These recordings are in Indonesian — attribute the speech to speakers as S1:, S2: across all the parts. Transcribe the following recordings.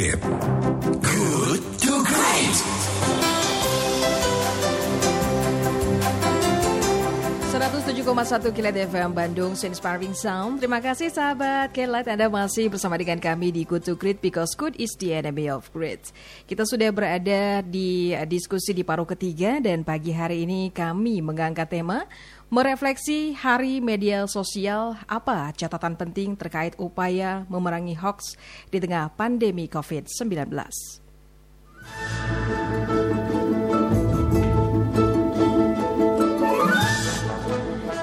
S1: Great. Good to Great.
S2: 107,1 Kilat FM Bandung Inspiring Sound. Terima kasih sahabat Kilat Anda masih bersama dengan kami di Good to Great because good is the enemy of great. Kita sudah berada di diskusi di paruh ketiga dan pagi hari ini kami mengangkat tema merefleksi Hari Media Sosial apa catatan penting terkait upaya memerangi hoax di tengah pandemi COVID-19.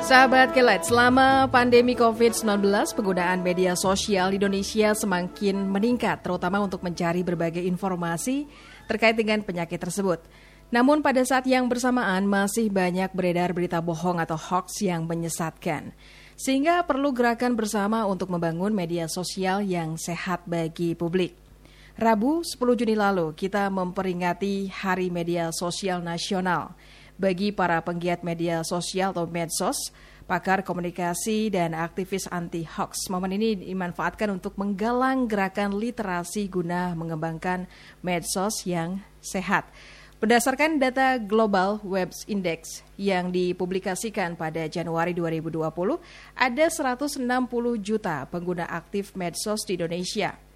S2: Sahabat Kelet, selama pandemi COVID-19, penggunaan media sosial di Indonesia semakin meningkat, terutama untuk mencari berbagai informasi terkait dengan penyakit tersebut. Namun pada saat yang bersamaan masih banyak beredar berita bohong atau hoax yang menyesatkan. Sehingga perlu gerakan bersama untuk membangun media sosial yang sehat bagi publik. Rabu 10 Juni lalu kita memperingati Hari Media Sosial Nasional bagi para penggiat media sosial atau medsos, pakar komunikasi dan aktivis anti hoax. Momen ini dimanfaatkan untuk menggalang gerakan literasi guna mengembangkan medsos yang sehat. Berdasarkan data Global Webs Index yang dipublikasikan pada Januari 2020, ada 160 juta pengguna aktif medsos di Indonesia.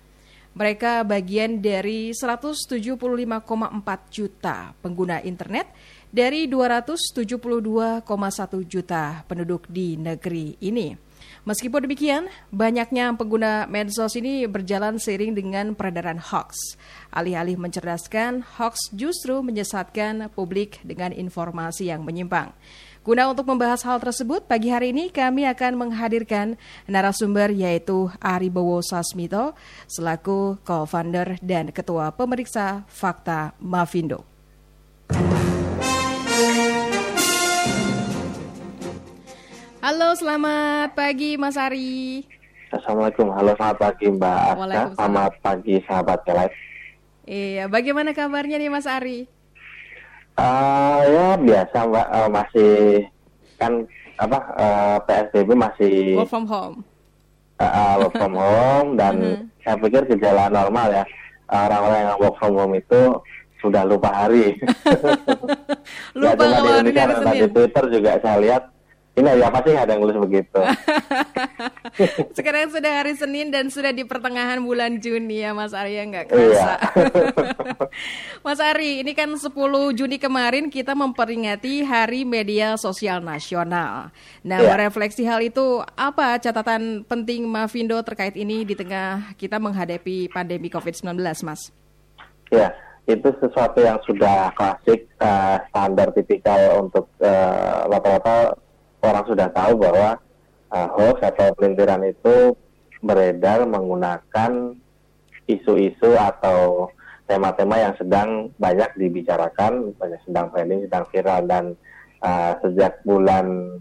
S2: Mereka bagian dari 175,4 juta pengguna internet dari 272,1 juta penduduk di negeri ini. Meskipun demikian, banyaknya pengguna medsos ini berjalan seiring dengan peredaran hoax. Alih-alih mencerdaskan, hoax justru menyesatkan publik dengan informasi yang menyimpang. Guna untuk membahas hal tersebut, pagi hari ini kami akan menghadirkan narasumber yaitu Ari Bowo Sasmito selaku co-founder dan ketua pemeriksa fakta Mavindo. Halo, selamat pagi Mas Ari.
S3: Assalamualaikum, halo selamat pagi Mbak Aska, selamat pagi sahabat Kelive.
S2: Iya, bagaimana kabarnya nih Mas Ari?
S3: Uh, ya biasa Mbak, uh, masih kan apa uh, PSBB masih
S2: work from home.
S3: Uh, uh, work from home dan uh -huh. saya pikir gejala normal ya orang-orang yang work from home itu sudah lupa hari.
S2: lupa
S3: ya, cuma di Indonesia, di Twitter juga saya lihat ini ya pasti ada yang begitu.
S2: Sekarang sudah hari Senin dan sudah di pertengahan bulan Juni ya Mas Arya nggak kerasa. Iya. Mas Ari, ini kan 10 Juni kemarin kita memperingati Hari Media Sosial Nasional. Nah, iya. merefleksi hal itu apa catatan penting Mavindo terkait ini di tengah kita menghadapi pandemi COVID-19, Mas?
S3: Ya, itu sesuatu yang sudah klasik, uh, standar tipikal untuk uh, rata-rata orang sudah tahu bahwa uh, hoax atau pelintiran itu beredar menggunakan isu-isu atau tema-tema yang sedang banyak dibicarakan, banyak sedang trending, sedang viral. Dan uh, sejak bulan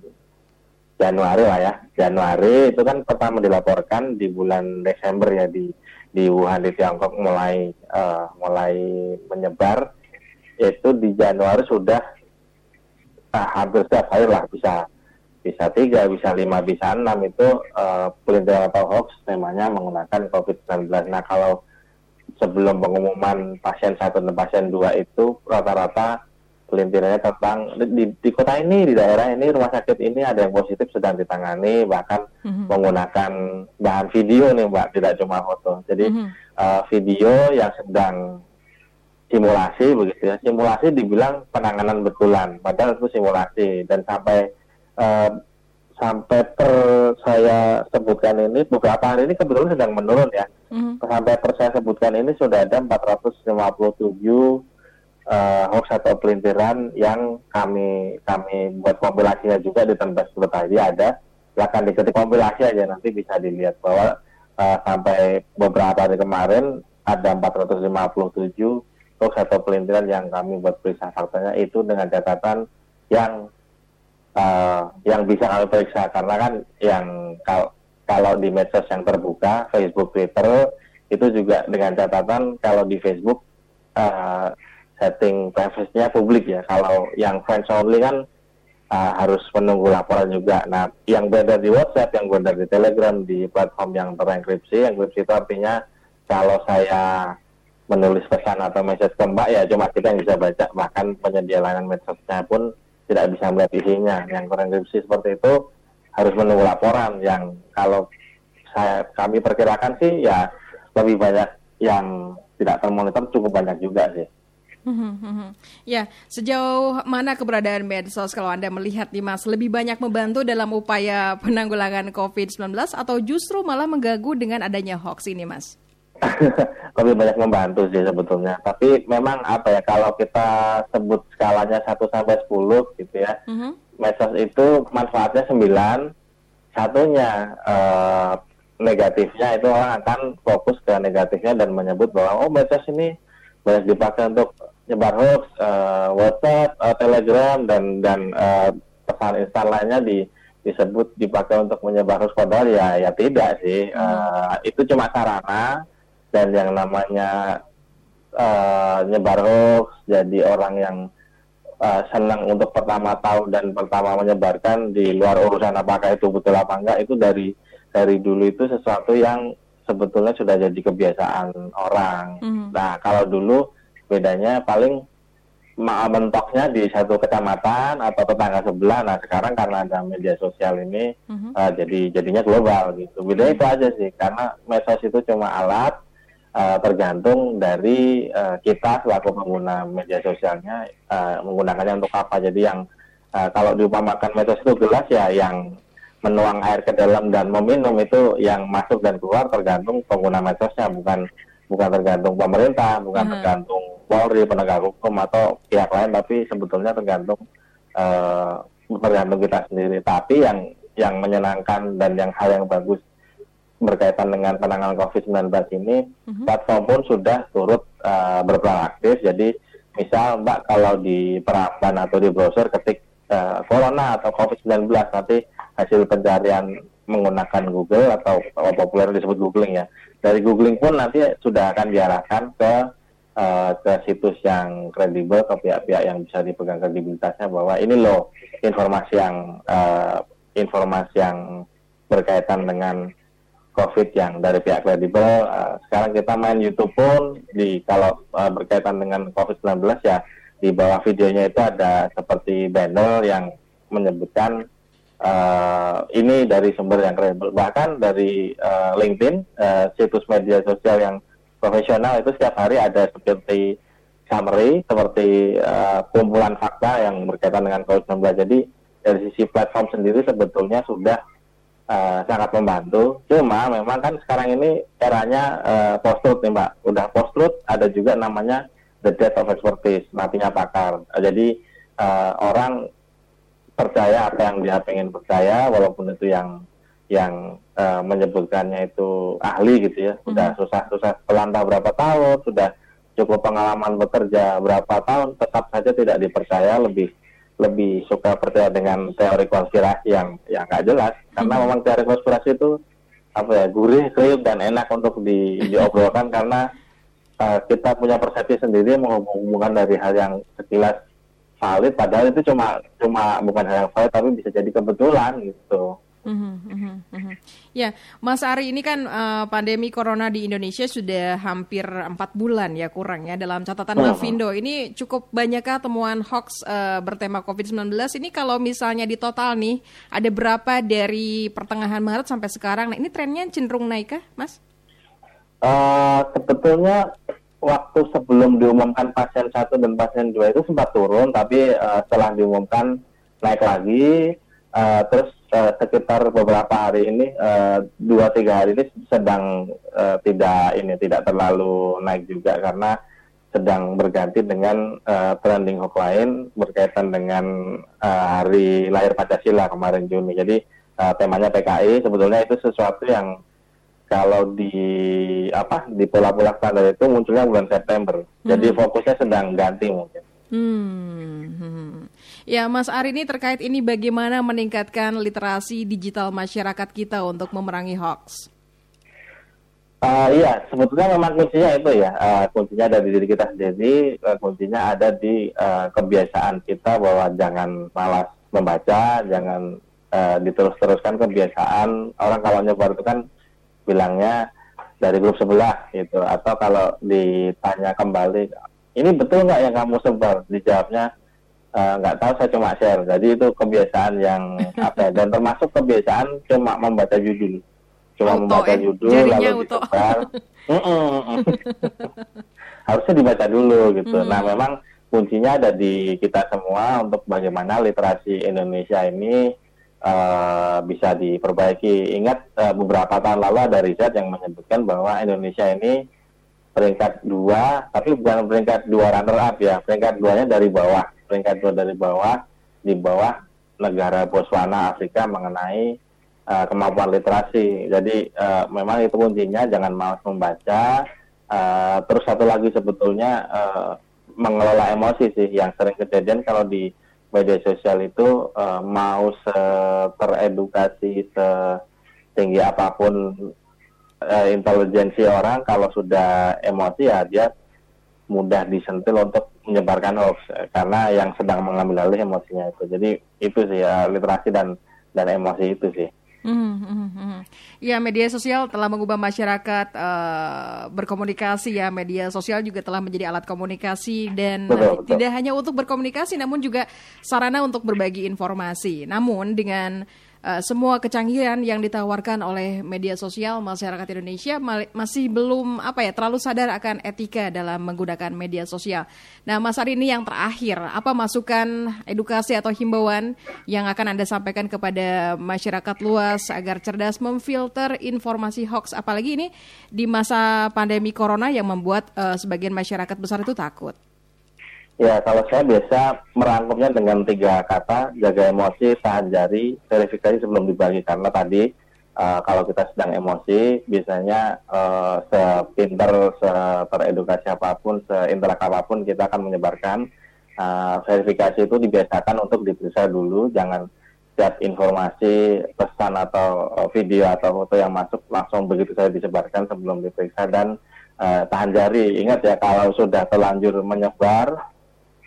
S3: Januari lah ya, Januari itu kan pertama dilaporkan di bulan Desember ya di di Wuhan di Tiongkok mulai uh, mulai menyebar, itu di Januari sudah uh, hampir setiap hari lah bisa bisa tiga, bisa lima, bisa enam itu uh, pelintiran atau hoax temanya menggunakan COVID-19. Nah kalau sebelum pengumuman pasien satu dan pasien dua itu rata-rata pelintirannya tentang di, di kota ini, di daerah ini, rumah sakit ini ada yang positif sedang ditangani, bahkan mm-hmm. menggunakan bahan video nih mbak, tidak cuma foto. Jadi mm-hmm. uh, video yang sedang simulasi begitu ya, simulasi dibilang penanganan betulan, padahal itu simulasi dan sampai uh, sampai per saya sebutkan ini beberapa hari ini kebetulan sedang menurun ya. Mm. Sampai per saya sebutkan ini sudah ada 457 uh, hoax atau pelintiran yang kami kami buat kompilasinya juga di tempat tadi ada. Silahkan diketik kompilasi aja nanti bisa dilihat bahwa uh, sampai beberapa hari kemarin ada 457 hoax atau pelintiran yang kami buat periksa faktanya itu dengan catatan yang uh, yang bisa kami periksa karena kan yang kalau kalau di medsos yang terbuka Facebook Twitter itu juga dengan catatan kalau di Facebook uh, setting privacy-nya publik ya kalau yang friends only kan uh, harus menunggu laporan juga. Nah, yang beredar di WhatsApp, yang beredar di Telegram, di platform yang terenkripsi, enkripsi itu artinya kalau saya menulis pesan atau message ke mbak ya cuma kita yang bisa baca bahkan penyedia layanan medsosnya pun tidak bisa melihat isinya yang terenkripsi seperti itu harus menunggu laporan yang kalau saya kami perkirakan sih ya lebih banyak yang tidak termonitor cukup banyak juga sih.
S2: Ya, sejauh mana keberadaan medsos kalau Anda melihat nih Mas, lebih banyak membantu dalam upaya penanggulangan COVID-19 atau justru malah mengganggu dengan adanya hoax ini Mas?
S3: lebih banyak membantu sih sebetulnya. Tapi memang apa ya kalau kita sebut skalanya 1 sampai 10 gitu ya. Uh -huh. Medsos itu manfaatnya 9, satunya uh, negatifnya itu orang akan fokus ke negatifnya dan menyebut bahwa oh medsos ini banyak dipakai untuk nyebar hoax, uh, WhatsApp, uh, Telegram dan dan uh, pesan instan lainnya di disebut dipakai untuk menyebar hoax padahal ya ya tidak sih. Uh, itu cuma sarana dan yang namanya uh, nyebar hoax jadi orang yang uh, senang untuk pertama tahu dan pertama menyebarkan di luar urusan apakah itu betul apa enggak itu dari dari dulu itu sesuatu yang sebetulnya sudah jadi kebiasaan orang. Mm. Nah kalau dulu bedanya paling mentoknya di satu kecamatan atau tetangga sebelah. Nah sekarang karena ada media sosial ini mm-hmm. uh, jadi jadinya global gitu. Bedanya itu aja sih karena medsos itu cuma alat uh, tergantung dari uh, kita selaku pengguna media sosialnya uh, menggunakannya untuk apa. Jadi yang uh, kalau diupamakan medsos itu gelas ya yang menuang air ke dalam dan meminum itu yang masuk dan keluar tergantung pengguna medsosnya bukan bukan tergantung pemerintah bukan uh tergantung Polri penegak hukum atau pihak lain tapi sebetulnya tergantung uh, tergantung kita sendiri tapi yang yang menyenangkan dan yang hal yang bagus berkaitan dengan penanganan COVID-19 ini, uh-huh. platform pun sudah turut uh, berperan aktif. Jadi, misal Mbak kalau di peramban atau di browser ketik uh, Corona atau COVID-19 nanti hasil pencarian menggunakan Google atau populer disebut googling ya. Dari googling pun nanti sudah akan diarahkan ke uh, ke situs yang kredibel ke pihak-pihak yang bisa dipegang kredibilitasnya bahwa ini loh informasi yang uh, informasi yang berkaitan dengan COVID yang dari pihak kredibel. Uh, sekarang kita main YouTube pun di kalau uh, berkaitan dengan COVID-19 ya di bawah videonya itu ada seperti banner yang menyebutkan uh, ini dari sumber yang kredibel. Bahkan dari uh, LinkedIn, uh, situs media sosial yang profesional itu setiap hari ada seperti summary, seperti uh, kumpulan fakta yang berkaitan dengan COVID-19. Jadi dari sisi platform sendiri sebetulnya sudah uh, sangat membantu. Cuma memang kan sekarang ini eranya uh, post truth nih mbak. Udah post truth ada juga namanya the death of expertise, matinya pakar. Uh, jadi uh, orang percaya apa yang dia pengen percaya, walaupun itu yang yang uh, menyebutkannya itu ahli gitu ya. Sudah mm-hmm. susah-susah pelantau berapa tahun, sudah cukup pengalaman bekerja berapa tahun, tetap saja tidak dipercaya lebih lebih suka percaya dengan teori konspirasi yang yang nggak jelas karena hmm. memang teori konspirasi itu apa ya gurih, kriuk dan enak untuk di, diobrolkan karena uh, kita punya persepsi sendiri menghubungkan dari hal yang sekilas valid padahal itu cuma cuma bukan hal yang valid tapi bisa jadi kebetulan gitu. Mm-hmm,
S2: mm-hmm. Ya, Mas Ari ini kan uh, pandemi corona di Indonesia sudah hampir empat bulan ya kurang ya dalam catatan oh. Mavindo ini cukup banyakkah temuan hoax uh, bertema COVID-19 ini kalau misalnya di total nih ada berapa dari pertengahan Maret sampai sekarang? Nah ini trennya cenderung naik kah, Mas?
S3: Uh, sebetulnya waktu sebelum diumumkan pasien satu dan pasien dua itu sempat turun, tapi uh, setelah diumumkan naik lagi, uh, terus uh, sekitar beberapa hari ini uh, dua tiga hari ini sedang uh, tidak ini tidak terlalu naik juga karena sedang berganti dengan uh, trending hoax lain berkaitan dengan uh, hari lahir Pancasila kemarin Juni. Jadi uh, temanya PKI sebetulnya itu sesuatu yang kalau di apa di pola-pola standar itu munculnya bulan September. Hmm. Jadi fokusnya sedang ganti mungkin. Hmm.
S2: Ya, Mas Ari ini terkait ini bagaimana meningkatkan literasi digital masyarakat kita untuk memerangi hoax?
S3: Uh, iya, sebetulnya memang kuncinya itu ya, uh, kuncinya ada di diri kita sendiri, uh, kuncinya ada di uh, kebiasaan kita bahwa jangan malas membaca, jangan uh, diterus-teruskan kebiasaan. Orang kalau nyebar itu kan bilangnya dari grup sebelah gitu atau kalau ditanya kembali ini betul nggak yang kamu sebar dijawabnya nggak uh, tahu saya cuma share. Jadi itu kebiasaan yang apa ya, dan termasuk kebiasaan cuma membaca judul. Cuma
S2: Auto,
S3: membaca
S2: eh,
S3: judul lalu disebar harusnya dibaca dulu gitu.
S2: Mm.
S3: nah memang kuncinya ada di kita semua untuk bagaimana literasi Indonesia ini eh, bisa diperbaiki. Ingat eh, beberapa tahun lalu ada riset yang menyebutkan bahwa Indonesia ini peringkat dua, tapi bukan peringkat dua runner up ya, peringkat duanya dari bawah, peringkat dua dari bawah, di bawah negara Botswana Afrika mengenai eh, kemampuan literasi. Jadi eh, memang itu kuncinya jangan malas membaca. Eh, terus satu lagi sebetulnya eh, mengelola emosi sih yang sering kejadian kalau di media sosial itu eh, mau teredukasi setinggi apa pun eh, intelijensi orang kalau sudah emosi ya dia mudah disentil untuk menyebarkan hoax eh, karena yang sedang mengambil alih emosinya itu jadi itu sih ya literasi dan dan emosi itu sih
S2: Hmm, hmm, hmm. Ya, media sosial telah mengubah masyarakat eh, berkomunikasi ya. Media sosial juga telah menjadi alat komunikasi dan
S3: Betul,
S2: eh,
S3: betul.
S2: tidak hanya untuk berkomunikasi, namun juga sarana untuk berbagi informasi. Namun dengan eh, semua kecanggihan yang ditawarkan oleh media sosial, masyarakat Indonesia masih belum apa ya terlalu sadar akan etika dalam menggunakan media sosial. Nah, Mas Ari ini yang terakhir, apa masukan edukasi atau himbauan yang akan Anda sampaikan kepada masyarakat luas agar cerdas memfilter informasi hoax apalagi ini di masa pandemi corona yang membuat eh, sebagian masyarakat besar itu takut.
S3: Ya, kalau saya biasa merangkumnya dengan tiga kata, jaga emosi, tahan jari, verifikasi sebelum dibagi. Karena tadi eh, kalau kita sedang emosi, biasanya eh, sepinter, teredukasi apa pun, seinterak apa pun, kita akan menyebarkan. Eh, verifikasi itu dibiasakan untuk diperiksa dulu, jangan setiap informasi, pesan atau video atau foto yang masuk langsung begitu saja disebarkan sebelum diperiksa dan eh, tahan jari. Ingat ya, kalau sudah terlanjur menyebar,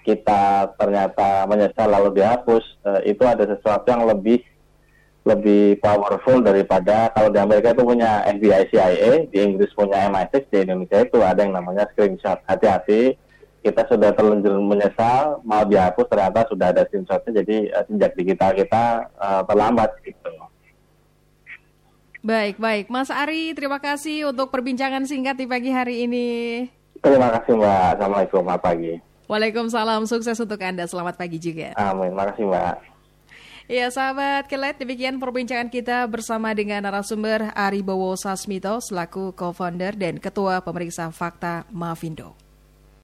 S3: kita ternyata menyesal lalu dihapus, eh, itu ada sesuatu yang lebih lebih powerful daripada kalau di Amerika itu punya FBI CIA, di Inggris punya MI6, di Indonesia itu ada yang namanya screenshot. Hati-hati, kita sudah terlanjur menyesal, mau dihapus ternyata sudah ada screenshotnya, jadi eh, sejak digital kita eh, terlambat gitu.
S2: Baik, baik. Mas Ari, terima kasih untuk perbincangan singkat di pagi hari ini.
S3: Terima kasih Mbak, Assalamualaikum, selamat pagi.
S2: Waalaikumsalam, sukses untuk Anda. Selamat pagi juga.
S3: Amin, makasih Mbak.
S2: Ya sahabat Kelet, demikian perbincangan kita bersama dengan narasumber Ari Bowo Sasmito selaku co-founder dan ketua pemeriksa fakta Mavindo.